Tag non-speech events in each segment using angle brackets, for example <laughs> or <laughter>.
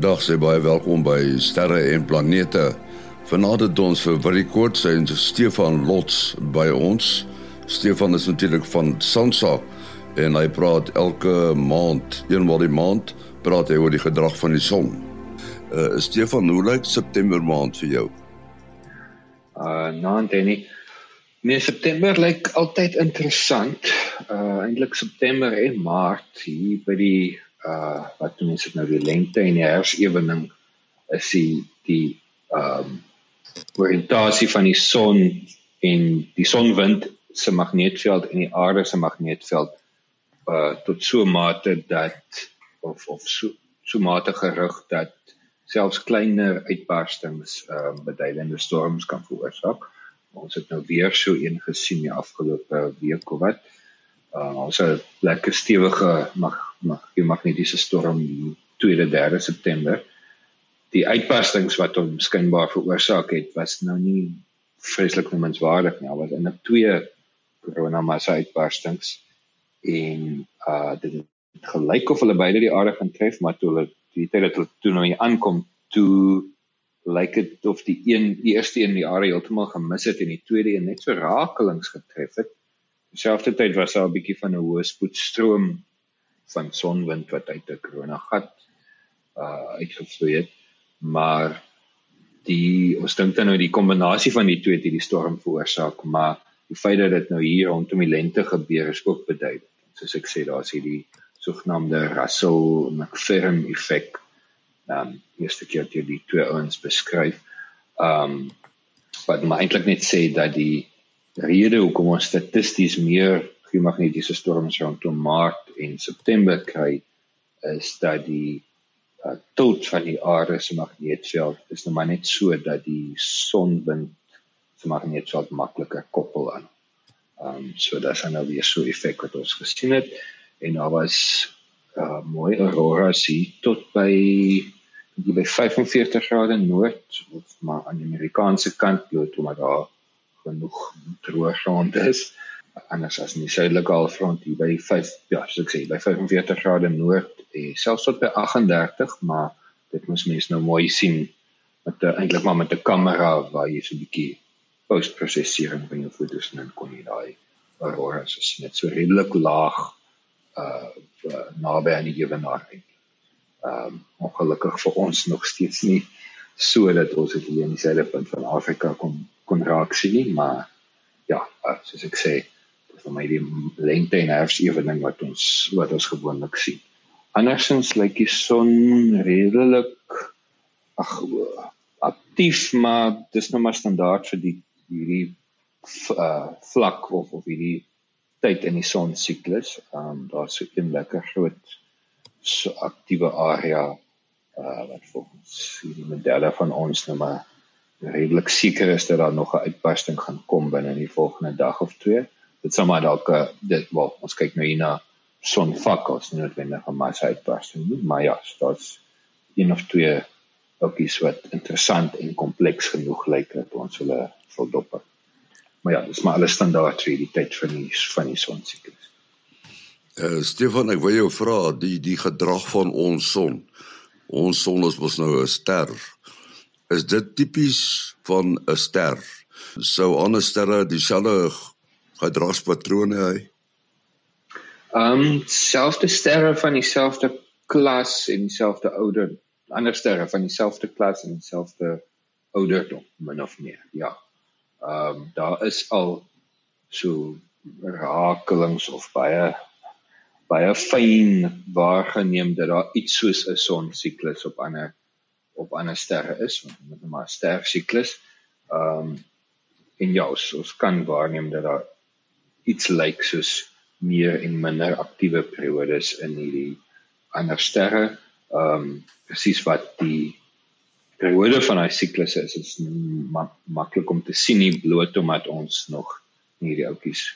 Dag sê baie welkom by Sterre en Planete. Vanaand het ons vir Willie Koorts en Stefan Lots by ons. Stefan is natuurlik van Sansa en hy praat elke maand, eenmal die maand, praat hy oor die gedrag van die son. Uh Stefan, hoe lyk September maand vir jou? Uh nou Danny. Nee, September lyk altyd interessant. Uh eintlik September en Maart hier by die uh wat mense dit nou die lengte en die herfsewening is die die ehm um, oriëntasie van die son en die sonwind se magneetveld en die aarde se magneetveld uh tot so mate dat of of so so mate gerig dat selfs kleiner uitbarstings ehm uh, beduidende storms kan veroorsaak. Ons het nou weer so een gesien die afgelope week of wat. Uh ons het lekker stewige mag die magnetiese storm 2de 3de September. Die uitbarstings wat hom skynbaar veroorsaak het, was nou nie vreeslik noemenswaardig nie. Was in twee corona massa uitbarstings en uh dit het gelyk of hulle beide die aarde gaan tref maar toe hulle die tyd dat hulle toe nou hier aankom toe lyk dit of die een die eerste een die aarde heeltemal gemis het en die tweede een net so rakelings getref het dieselfde tyd was daar 'n bietjie van 'n hoë spoedstroom van sonwind wat uit 'n korona gat uh uitgevloei het maar die ons dink dan nou die kombinasie van die twee het hierdie storm veroorsaak maar die feit dat dit nou hier rondom die lente gebeur is ook beduidend. Soos ek sê, daar's hierdie sogenaamde Russell-McFerrin effek. Ehm um, eerste keer het jy die twee ouens beskryf. Um, wat maar eintlik net sê dat die rede hoekom ons statisties meer geomagnetiese storms rondom Maart en September kry is dat die uh, tilt van die aarde se magneetveld is nou maar net so dat die sonwind se magneetveld makliker koppel aan. Ehm um, so dis nou weer so effek wat ons gesien het en daar was uh mooi auroras hier tot by die by 45 grade noord of maar aan die Amerikaanse kant bloot omdat daar genoeg droë grond is anders as in die suidelike halfrond hier by 5 ja soos ek sê by 45 grade noord en selfs tot by 38 maar dit moet mens nou mooi sien met eintlik maar met 'n kamera waar jy so 'n bietjie postprosesering van jou foto's dan kon jy daai aurora so sien dit so redelik laag uh, uh naby aan die ewenaar uit. Ehm um, ongelukkig vir ons nog steeds nie so dat ons dit hier in die suiderpunt van Afrika kon kon raak sien nie, maar ja, uh, soos ek sê, vir my die lengte en herfsewening wat ons wat ons gewoonlik sien. Andersins lyk die son redelik ag aktief, maar dis nou maar standaard vir die hierdie uh, vlak of of hierdie tyd in die son siklus. Ehm um, daar's so 'n lekker groot so aktiewe area uh wat volgens hierdie modelle van ons nou maar redelik seker is dat daar nog 'n uitbarsting gaan kom binne die volgende dag of twee. Dit sal maar dalk uh, dit wel ons kyk nou hier na sonvakkels nie noodwendig 'n massa uitbarsting nie, maar ja, daar's een of twee ookies wat interessant en kompleks genoeg lyk dat ons hulle sal dop. Maar ja, dis maar alles standaard vir die tyd van die van die son siklus. Eh uh, Stefan, ek wil jou vra die die gedrag van ons son. Ons son is mos nou 'n ster. Is dit tipies van 'n ster? Sou ander sterre dieselfde gedragspatrone hê? Ehm um, selfde sterre van dieselfde klas en dieselfde ouder ander sterre van dieselfde klas en dieselfde ouderdom min of meer. Ja. Ehm um, daar is al so rakelings of baie baie fyn waargeneem dat daar iets soos 'n sonsiklus op ander op ander sterre is, met 'n ster siklus. Ehm um, en ja, ons, ons kan waarneem dat daar iets lyk soos meer en minder aktiewe periodes in hierdie ander sterre. Ehm um, presies wat die periode van daai siklusse is is mak maklik om te sien nie bloot omdat ons nog nie die oudjies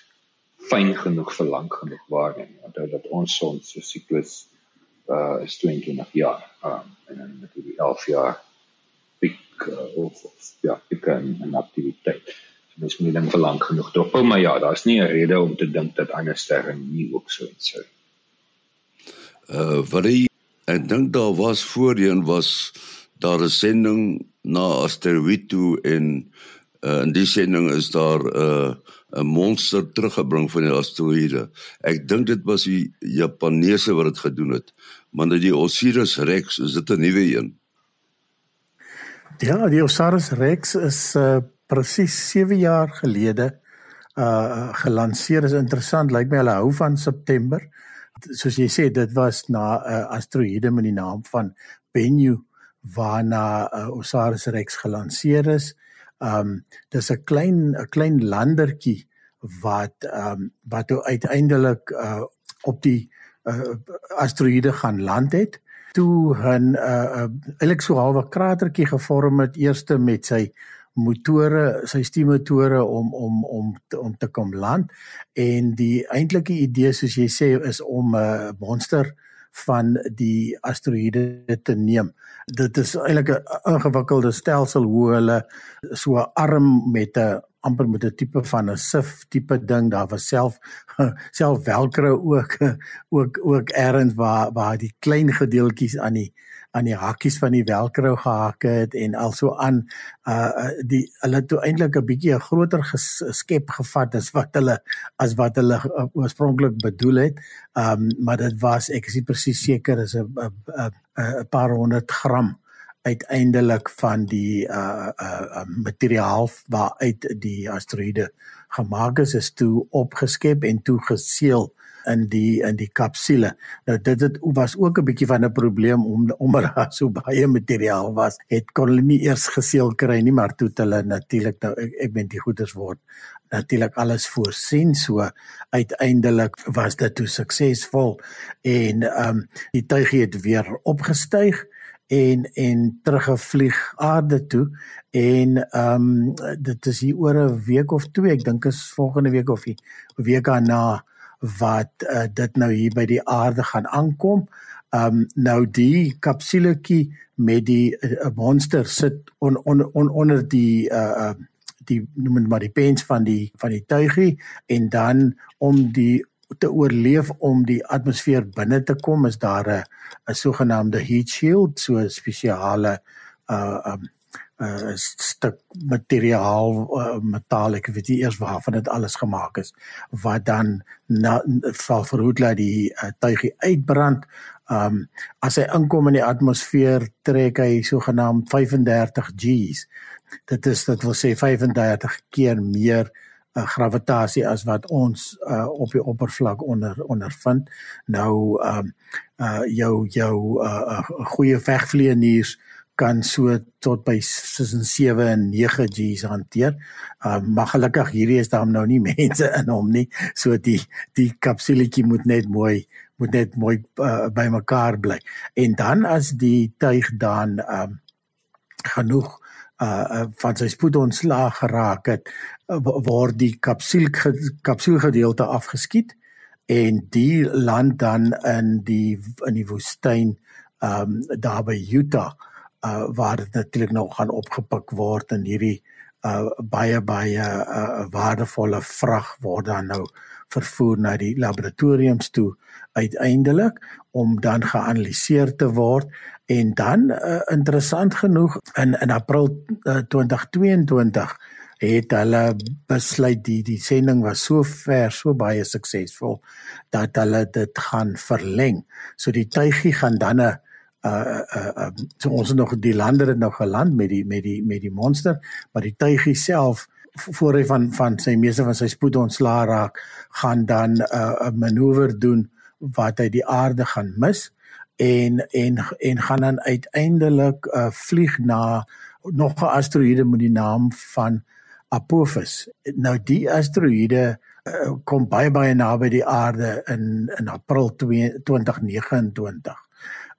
fyn genoeg vir lank genoeg waarneem onthou dat ons son se siklus uh is 22 jaar um, en dan die 11 jaar piek uh, of, of ja piek in, in aktiwiteit so mens moet dan vir lank genoeg dop maar ja daar's nie 'n rede om te dink dat ander sterre nie ook so iets sou uh wat die Ek dink daar was voorheen was daar 'n sending na asteroïde toe en uh, in die sending is daar 'n uh, 'n monster teruggebring van die asteroïde. Ek dink dit was die Japaneese wat dit gedoen het. Maar dit die Osiris Rex, is dit 'n nuwe een? Ja, die Osiris Rex is uh, presies 7 jaar gelede uh gelanseer. Is interessant, lyk my hulle hou van September. Soos jy sê, dit was na 'n uh, asteroïde met die naam van Bennu waarna uh, Osiris Rex gelanseer is. Um dis 'n klein 'n klein landertjie wat um wat uiteindelik uh op die uh, asteroïde gaan land het. Toe 'n uh, uh eintlik so halwe kratertjie gevorm het eerste met sy motore, sy stuurmotore om om om te, om te kom land en die eintlike idee soos jy sê is om 'n uh, monster van die asteroïde te neem. Dit is eintlik 'n ingewikkelde stelsel hoe hulle so 'n arm met 'n amper met 'n tipe van 'n sif tipe ding daar was self <laughs> self velcro ook ook ook erns waar waar die klein gedeeltjies aan die aan die hakkies van die velcro gehake het en also aan uh die hulle toe eintlik 'n bietjie 'n groter skep gevat as wat hulle as wat hulle uh, oorspronklik bedoel het. Um maar dit was ek is nie presies seker is 'n 'n paar honderd gram uiteindelik van die uh uh, uh materiaal waaruit die asteroïde gemaak is is toe opgeskep en toe geseël in die in die kapsule. Nou dit het was ook 'n bietjie van 'n probleem om omdat daar so baie materiaal was. Het kon hulle nie eers geseël kry nie, maar toe het hulle natuurlik nou ek, ek weet die goeders word natuurlik alles voorsien so uiteindelik was dit toe suksesvol en ehm um, die tuigie het weer opgestyg en en teruggevlieg aarde toe en ehm um, dit is hier oor 'n week of twee ek dink is volgende week of die week daarna wat uh, dit nou hier by die aarde gaan aankom. Um nou die kapsuletjie met die uh, monster sit on, on, on, onder die uh die noem dit maar die pens van die van die tuigie en dan om die te oorleef om die atmosfeer binne te kom is daar 'n 'n sogenaamde heat shield so 'n spesiale uh um 'n uh, stuk materiaal uh, metaal ek weet nie eers waarvan dit alles gemaak is wat dan sal verhoed dat die uh, tuigie uitbrand. Um as hy inkom in die atmosfeer trek hy sogenaamd 35 G's. Dit is dit wil sê 35 keer meer uh, gravitasie as wat ons uh, op die oppervlak onder ondervind. Nou um uh jou jou uh, uh goeie vegvlieëniers kan so tot by tussen 7 en 9 G's hanteer. Uh maar gelukkig hierdie is daar nou nie <laughs> mense in hom nie. So die die kapsuletjie moet net mooi moet net mooi uh, bymekaar bly. En dan as die tuig dan um genoeg uh van sy spoed ontslaag geraak het, uh, word die kapsule kapsulegedeelte afgeskiet en die land dan in die in die woestyn um daar by Utah uh waar dit natuurlik nou gaan opgepik word en hierdie uh baie baie uh waardevolle vrag word dan nou vervoer na die laboratoriums toe uiteindelik om dan geanaliseer te word en dan uh, interessant genoeg in in April uh, 2022 het hulle besluit die die sending was so ver so baie suksesvol dat hulle dit gaan verleng. So die tuigie gaan dan 'n uh uh uh so ons het nog die lande het nog geland met die met die met die monster maar die tuigie self voor hy van van sy meeste van sy spoed ontslaa raak gaan dan 'n uh, 'n manoeuvre doen wat hy die aarde gaan mis en en en gaan dan uiteindelik uh vlieg na nog 'n asteroïde met die naam van Apophis. Nou die asteroïde uh, kom baie baie naby die aarde in in April 2029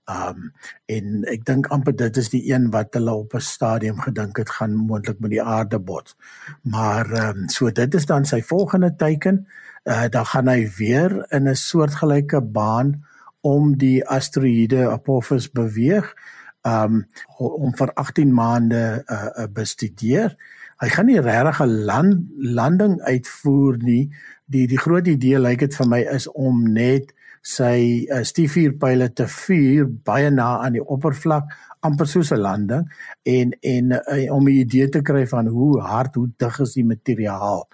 Um en ek dink amper dit is die een wat hulle op 'n stadium gedink het gaan moontlik met die aarde bots. Maar um so dit is dan sy volgende teiken. Uh dan gaan hy weer in 'n soortgelyke baan om die asteroïde Apophis beweeg um om vir 18 maande uh, uh bestudeer. Hy gaan nie regtig 'n land landing uitvoer nie. Die die groot idee lyk dit vir my is om net sy uh, stiefvuurpyle te vuur baie na aan die oppervlak amper soos 'n landing en en uh, om 'n idee te kry van hoe hard hoe dig is die materiaal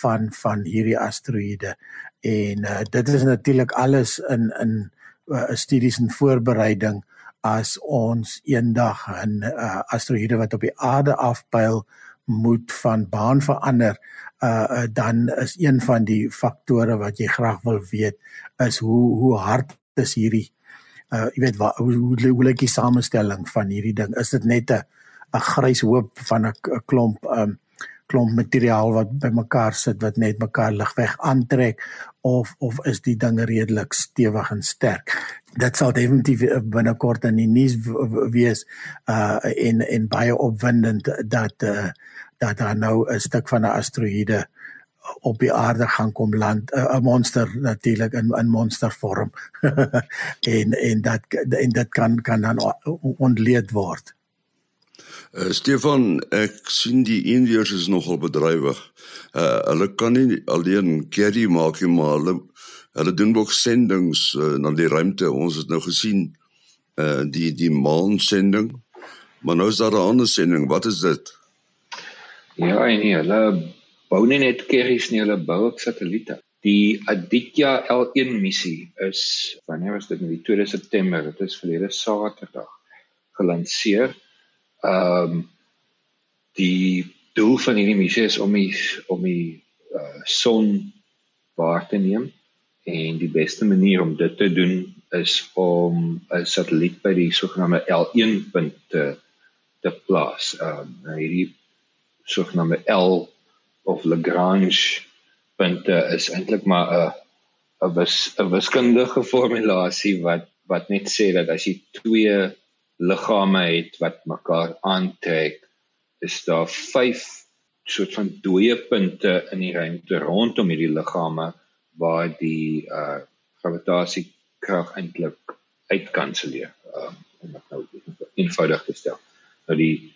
van van hierdie asteroïde. En uh, dit is natuurlik alles in in uh, studies en voorbereiding as ons eendag 'n uh, asteroïde wat op die aarde afpyl moet van baan verander uh, uh dan is een van die faktore wat jy graag wil weet is hoe hoe hard is hierdie uh jy weet wat hoe hoe, hoe lyk die samestelling van hierdie ding? Is dit net 'n 'n grys hoop van 'n klomp um klomp materiaal wat bymekaar sit wat net mekaar ligweg aantrek? Of of is die dinge redelik stewig en sterk? Dit sal definitief binnekort in die nuus wees uh en en baie opwindend dat uh dat daar nou 'n stuk van 'n asteroïde op die aarde gaan kom land 'n monster natuurlik in in monstervorm <laughs> en en dat en dit kan kan dan ontleed word. Uh, Stefan, ek sien die Indiërs is nogal bedrywig. Uh hulle kan nie alleen carry maak nie, maar hulle hulle doen ook sendinge uh, na die ruimte. Ons het nou gesien uh die die maan sending. Maar nou is daar 'n ander sending. Wat is dit? Ja, nie, hulle bou nie net carries nie, hulle bou ook satelliete. Die Aditya L1 missie is wanneer was dit? Nou die 2 September. Dit is verlede Saterdag gelanseer ehm um, die doel van hierdie missie is om die om die uh, son waar te neem en die beste manier om dit te doen is om 'n satelliet by die sogenaamde L1 punt te te plaas. Ehm um, hierdie sogenaamde L of Lagrange punte is eintlik maar 'n 'n wis 'n wiskundige formulasie wat wat net sê dat as jy twee liggame het wat mekaar aantrek, is daar vyf soort van dooie punte in die ruimte rondom hierdie liggame waar die uh gravitasiekrag eintlik uitkanselleer. Um om dit nou eenvoudig te stel. Nou die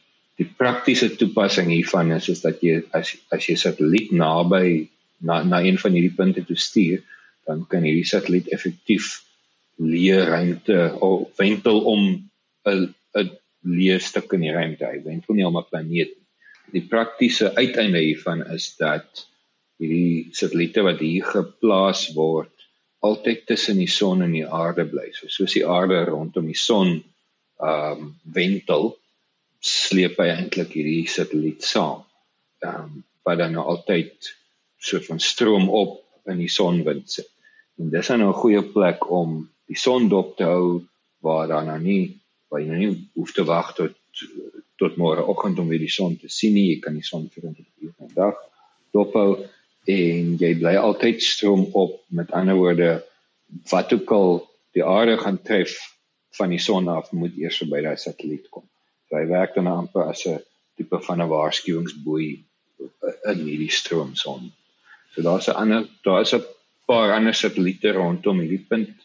praktiese toepassing hiervan is is dat jy as as jy satelliet naby na na een van hierdie punte toe stuur, dan kan hierdie satelliet effektief leë ruimte of wentel om 'n 'n leë stuk in die ruimte. Hy wentel nie om 'n planeet nie. Die praktiese uiteinde hiervan is dat hierdie satelliete wat hier geplaas word altyd tussen die son en die aarde bly. So soos die aarde rondom die son ehm um, wentel, sleep hy eintlik hierdie satelliet saam. Ehm wat dan nou altyd soort van stroom op in die sonwind sit. En dis nou 'n goeie plek om die son dop te hou waar daar nou nie waar jy nou nie hoef te wag tot tot môreoggend om weer die son te sien nie. Jy kan die son 24 uur per dag dophou en jy bly altyd stroom op. Met ander woorde, wat ook al die aarde gaan tref van die son af, moet eers by daai satelliet kom. Hy werk dan amper as 'n tipe van 'n waarskuwingsboei in hierdie stroomson. So daar's 'n ander daar's 'n paar ander satelliete rondom hierdie punt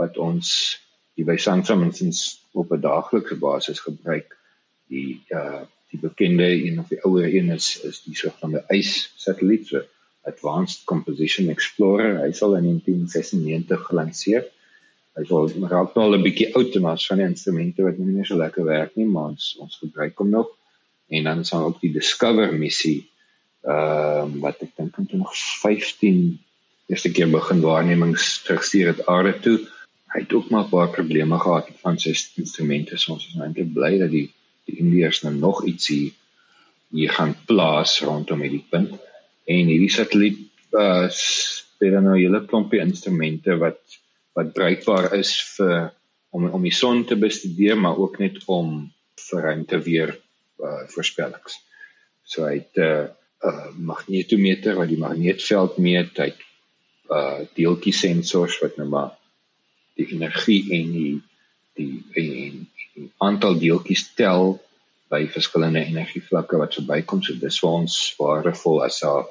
wat ons die by Sansa minstens op 'n daaglikse basis gebruik. Die uh die bekende een of die ouer een is is die sogenaamde ICE satelliet, so Advanced Composition Explorer. Hy sal in 1996 gelanseer. Hy was raak nou al 'n bietjie oud en ons van die instrumente wat nie meer so lekker werk nie, maar ons ons gebruik hom nog. En dan sal ook die Discover missie ehm uh, wat ek dink in 2015 eerste keer begin waarnemings terugstuur het aarde toe hy het ook maar 'n paar probleme gehad van sy instrumente. So ons is nou eintlik bly dat die die Indiërs nou nog ietsie hier gaan plaas rondom hierdie punt. En hierdie satelliet uh speel nou 'n hele klompie instrumente wat wat bruikbaar is vir om om die son te bestudeer, maar ook net om vir ruimte weer uh voorspellings. So hy het 'n uh, uh, magnetometer wat die magneetveld meet, hy het uh deeltjie sensors wat nou maar die energie en die die en die aantal deeltjies tel by verskillende energievlakke wat verbykom so dis vir ons waardevol as daar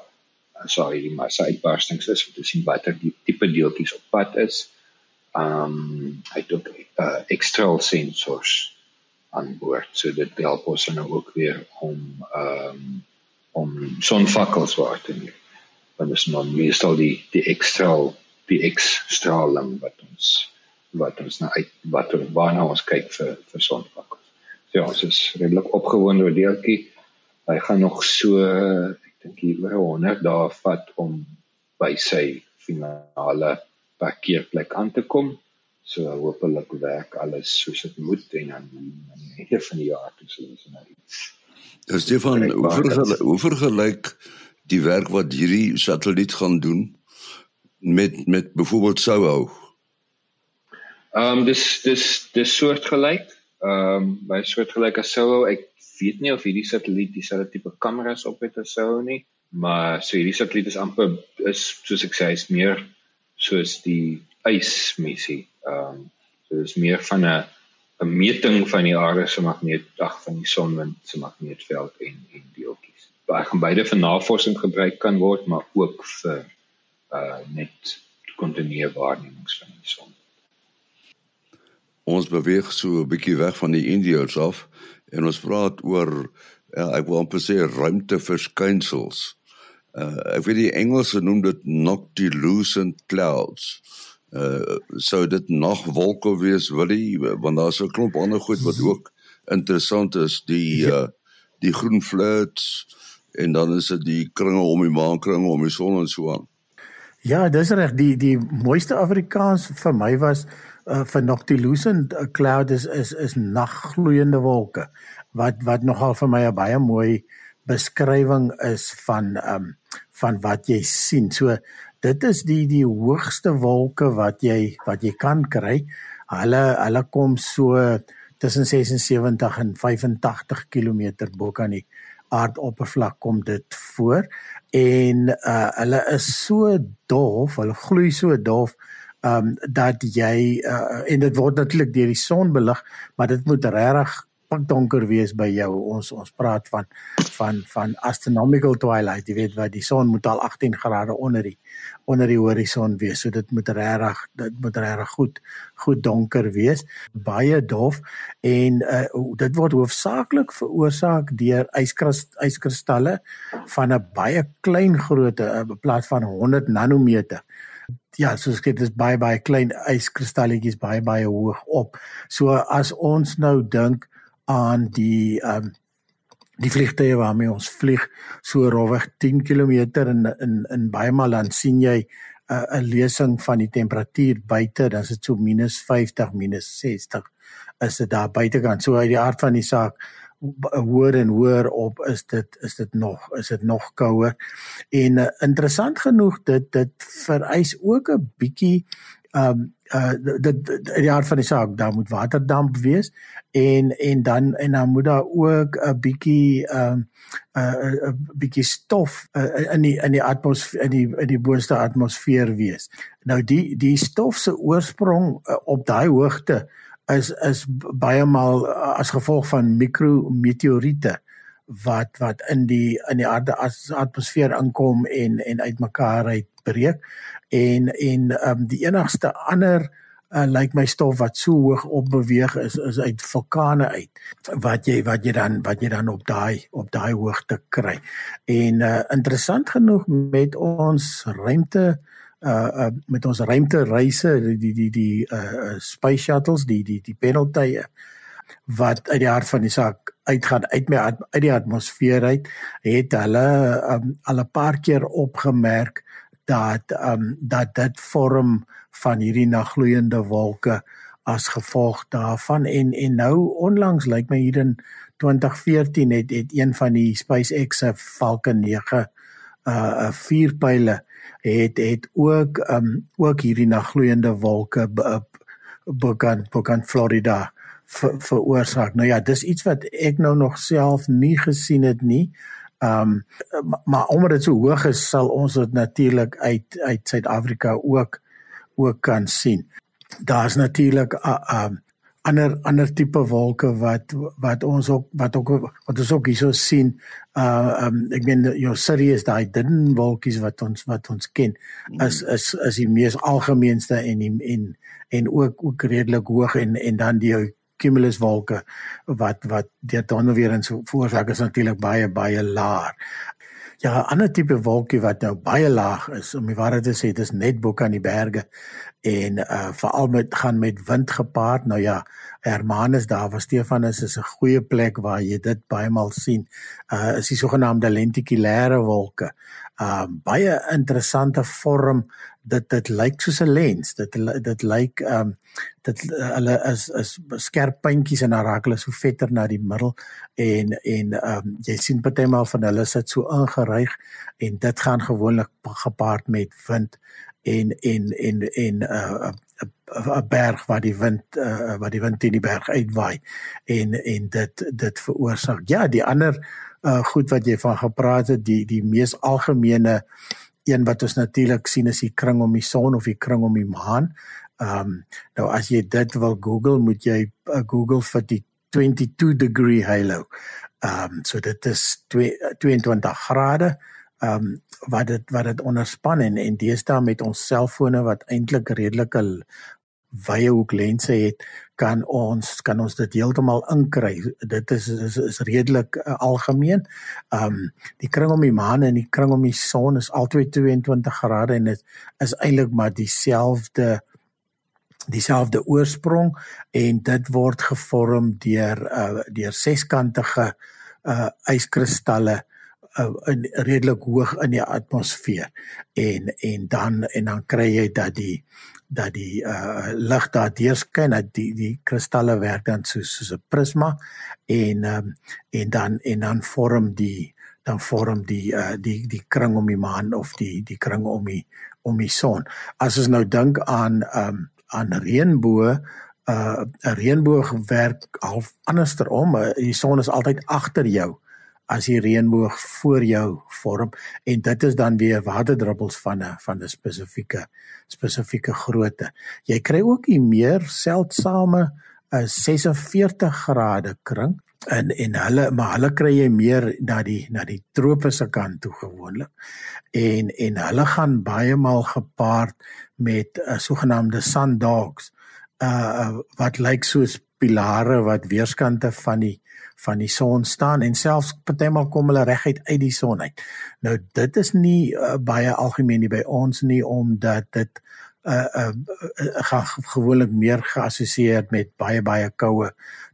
as daar hierdie massa uitbarstings is om te sien watter die tipe deeltjies op pad is. Um hy het ook uh, ekstra sensors aan boord so dit help ons nou ook weer om um om sonvakkels waar te neem. Want dis nou meestal die die ekstra die X-straling wat ons wat ons nou uit wat waarna ons kyk vir vir sonvlakke. So ja, ons is redelik opgewonde oor deeltjie. Hy gaan nog so ek dink hier oor 100 dae vat om by sy finale parkeerplek aan te kom. So hopelik werk alles soos dit moet en dan aan die einde van die jaar toe sal ons nou iets. Ja, Stefan, hoe vergelyk hoe vergelyk die werk wat hierdie satelliet gaan doen met met byvoorbeeld Soho? Ehm um, dis dis dis soortgelyk. Ehm um, by soortgelyk as Soho. Ek weet nie of hierdie satelliet dieselfde tipe kameras op het as Soho nie, maar so hierdie satelliet is amper is soos ek sê is meer soos die ysmissie. Ehm um, so dis meer van 'n 'n meting van die aarde se magneet ag van die sonwind se magneetveld en en deeltjies. Baie gaan beide vir navorsing gebruik kan word, maar ook vir uh net kontinuer waarnemings van die son. Ons beweeg so 'n bietjie weg van die Indiërs af en ons praat oor ja, ek wil amper sê ruimteverskynsels. Uh ek weet die Engelse noem dit noctilucent clouds. Uh sou dit nog wolke wees wil jy want daar's 'n klomp ander goed wat ook interessant is die ja. uh die groen flits en dan is dit die kringe om die maan kringe om die son en so aan. Ja, dis reg. Die die mooiste Afrikaans vir my was uh, vir noctilucent cloud is is is naggloeiende wolke wat wat nogal vir my 'n baie mooi beskrywing is van ehm um, van wat jy sien. So dit is die die hoogste wolke wat jy wat jy kan kry. Hulle hulle kom so tussen 76 en 85 km bo kan die aardoppervlak kom dit voor en uh hulle is so dof, hulle gloei so dof um dat jy uh, en dit word natuurlik deur die son belig, maar dit moet regtig donker wees by jou. Ons ons praat van van van astronomical twilight. Jy weet wat die son moet al 18 grade onder die onder die horison wees. So dit moet regtig dit moet regtig goed goed donker wees. Baie dof en uh, dit word hoofsaaklik veroorsaak deur yskristalle van 'n baie klein grootte eh, in plaas van 100 nanometer. Ja, so skep dit is baie baie klein yskristalletjies baie baie hoog op. So as ons nou dink aan die ehm um, die vliegtye waarmee ons vlieg. So rowweg 10 km in in in baie maal dan sien jy 'n uh, 'n lesing van die temperatuur buite dan is dit so minus -50 minus -60 is dit daar buitekant. So uit die aard van die saak hoër en hoër op is dit is dit nog is dit nog kouer. En uh, interessant genoeg dit dit vereis ook 'n bietjie um, uh dit die aard van die saak daar moet waterdamp wees en en dan en dan moet daar ook 'n bietjie ehm um, 'n bietjie stof uh, in die in die atmosfeer in die in die boonste atmosfeer wees. Nou die die stof se oorsprong uh, op daai hoogte is is baie maal uh, as gevolg van mikrometeoriete wat wat in die in die aarde as atmosfeer inkom en en uitmekaar uitbreek en en um, die enigste ander uh, lyk like my stof wat so hoog op beweeg is is uit vulkane uit wat jy wat jy dan wat jy dan op daai op daai hoogte kry. En uh, interessant genoeg met ons ruimte uh, uh met ons ruimtereise die die die die uh space shuttles die die die penaltye wat uit die hart van die saak uitgaan uit my uit die atmosfeer uit het hulle um, al 'n paar keer opgemerk dat ehm um, dat dit vorm van hierdie naggloeiende wolke as gevolg daarvan en en nou onlangs lyk like my hier in 2014 het het een van die SpaceX se Falcon 9 uh vuurpyle het het ook ehm um, ook hierdie naggloeiende wolke begin begin Florida veroorsaak. Nou ja, dis iets wat ek nou nog self nie gesien het nie. Ehm um, maar omdat dit so hoog is, sal ons dit natuurlik uit uit Suid-Afrika ook ook kan sien. Daar's natuurlik 'n uh, um, ander ander tipe wolke wat wat ons ook wat ook wat ons ook hierso sien. Uh um, ek meen jou Sirius daai dun wolkies wat ons wat ons ken is is is die mees algemeenste en die, en en ook ook redelik hoog en en dan die cumulus wolke wat wat dan nou weer in so veroorsaak is natuurlik baie baie laag. Ja, 'n ander tipe wolkie wat nou baie laag is, om die waarheid te sê, dis net bo kan die berge en uh veral met gaan met wind gepaard. Nou ja, Hermanus daar was Stefanus is 'n goeie plek waar jy dit baie maal sien. Uh is die sogenaamde lentikulêre wolke. Uh baie interessante vorm. Dit dit lyk soos 'n lens. Dit dit lyk um dit hulle is is skerp puntjies en dan raak hulle so vetter na die middel en en um jy sien partymal van hulle sit so ingeryg en dit gaan gewoonlik gepaard met wind en en en en uh, 'n berg waar die wind uh, waar die wind teen die berg uitwaai en en dit dit veroorsaak ja die ander uh, goed wat jy van gepraat het die die mees algemene een wat ons natuurlik sien is die kring om die son of die kring om die maan. Ehm um, nou as jy dit wil Google moet jy uh, Google vir die 22 degree halo. Ehm um, so dit is 2, 22 grade ehm um, wat dit wat dit onderspan en en deesdae met ons selfone wat eintlik redelike wye hoek lense het kan ons kan ons dit heeltemal inkry. Dit is is, is redelik uh, algemeen. Ehm um, die kring om die maan en die kring om die son is albei 22 grade en dit is eintlik maar dieselfde dieselfde oorsprong en dit word gevorm deur uh, deur seskantige uh yskristalle uh, in redelik hoog in die atmosfeer en en dan en dan kry jy dat die dat die uh lig daar deurskyn dat die die kristalle werk dan soos soos 'n prisma en um, en dan en dan vorm die dan vorm die uh die die kring om die maan of die die kring om die om die son. As ons nou dink aan um aan reënboë uh 'n reënboog werk half andersom. Die son is altyd agter jou as die reënboog voor jou vorm en dit is dan weer waterdruppels van 'n van 'n spesifieke spesifieke grootte. Jy kry ook die meer seldsame 'n 46 grade kring en en hulle maar hulle kry jy meer na die na die tropiese kant toe gewoonlik. En en hulle gaan baie maal gepaard met 'n uh, sogenaamde sun dogs uh wat lyk soos pilare wat weerskante van die van die son staan en selfs partymal kom hulle reguit uit die son uit. Nou dit is nie uh, baie algemeen nie by ons nie omdat dit uh uh, uh gewoonlik meer geassosieer met baie baie koue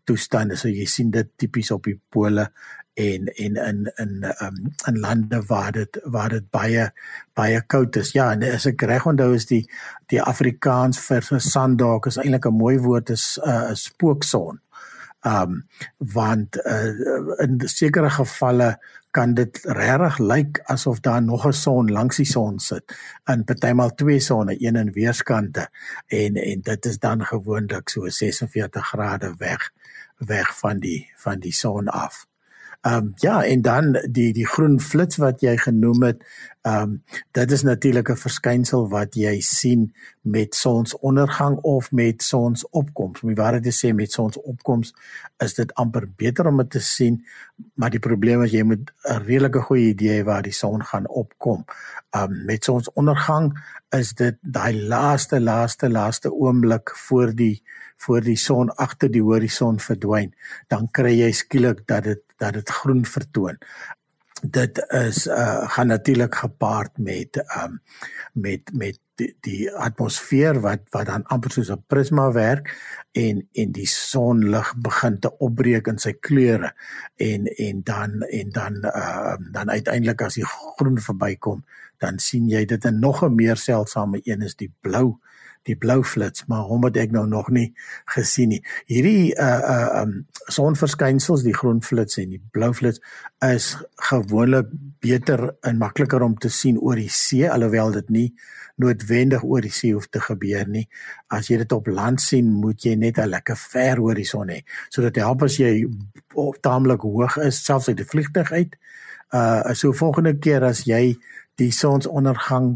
toestande. So jy sien dit tipies op die pole en en in in um, in lande waar dit waar dit baie baie koud is. Ja, en as ek reg onthou is die die Afrikaans vir sandag is eintlik 'n mooi woord is 'n uh, spookson um want uh, in sekere gevalle kan dit regtig lyk asof daar nog 'n son langs die son sit in partymal twee sonne een in weerskante en en dit is dan gewoonlik so 46 grade weg weg van die van die son af. Ehm um, ja, en dan die die groen flits wat jy genoem het, ehm um, dit is natuurlik 'n verskynsel wat jy sien met sonsondergang of met sonsopkoms. Om die waarheid te sê met sonsopkoms is dit amper beter om dit te sien, maar die probleem is jy moet 'n redelike goeie idee hê waar die son gaan opkom. Ehm um, met sonsondergang is dit daai laaste laaste laaste oomblik voor die voor die son agter die horison verdwyn, dan kry jy skielik dat dit dat dit groen vertoon. Dit is uh gaan natuurlik gepaard met um met met die, die atmosfeer wat wat dan amper soos 'n prisma werk en en die sonlig begin te opbreek in sy kleure en en dan en dan uh dan uiteindelik as die groen verbykom dan sien jy dit 'n nog 'n meer seldsame een is die blou die blou flits, maar hom het ek nou nog nie gesien nie. Hierdie uh uh um sonverskynsels, die groen flits en die blou flits is gewoonlik beter en makliker om te sien oor die see alhoewel dit nie noodwendig oor die see hoef te gebeur nie. As jy dit op land sien, moet jy net 'n lekker ver horison hê sodat help as jy op taamlik hoog is, selfs uit die vliegtuig uit. Uh so volgende keer as jy die sonsondergang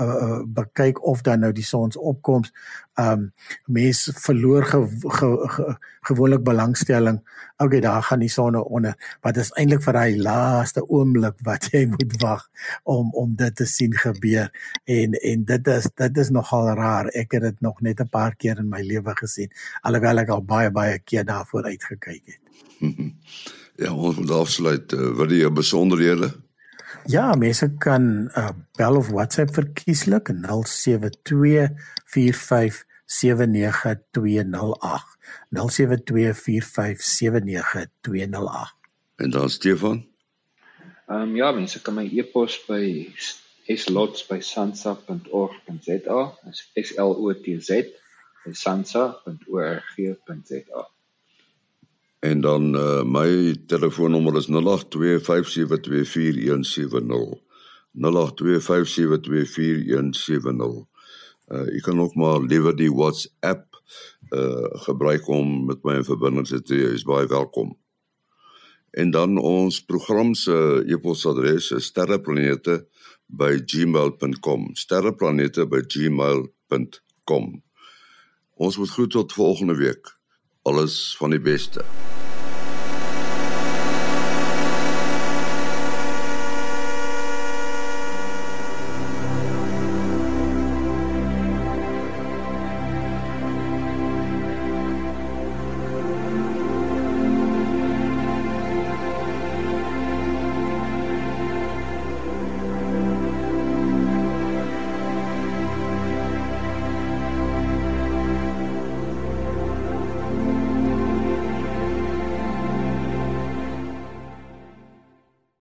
uh, bekyk of dan nou die sonsopkoms ehm um, mense verloor ge, ge, ge, gewoonlik belangstelling. Okay daar gaan die son onder wat is eintlik vir daai laaste oomblik wat jy moet wag om om dit te sien gebeur. En en dit is dit is nogal raar. Ek het dit nog net 'n paar keer in my lewe gesien alhoewel ek al baie baie keer daarvoor uitgekyk het. <laughs> Ja ons moet afsluit uh, wat die besonderhede Ja, mense kan uh, bel of WhatsApp verkieslik 072 45 79208 0724579208 En dan Stefan? Ehm um, ja, mense kan my e-pos by slots@sansa.org.za. Is S L O T Z by sansa.org.za. En dan uh, my telefoonnommer is 0825724170. 0825724170. Uh jy kan ook maar liewer die WhatsApp uh gebruik om met my in verbinding te tree. Is baie welkom. En dan ons program se e-posadres is sterreplanete@gmail.com. sterreplanete@gmail.com. Ons moet groet tot volgende week. Alles van die beste.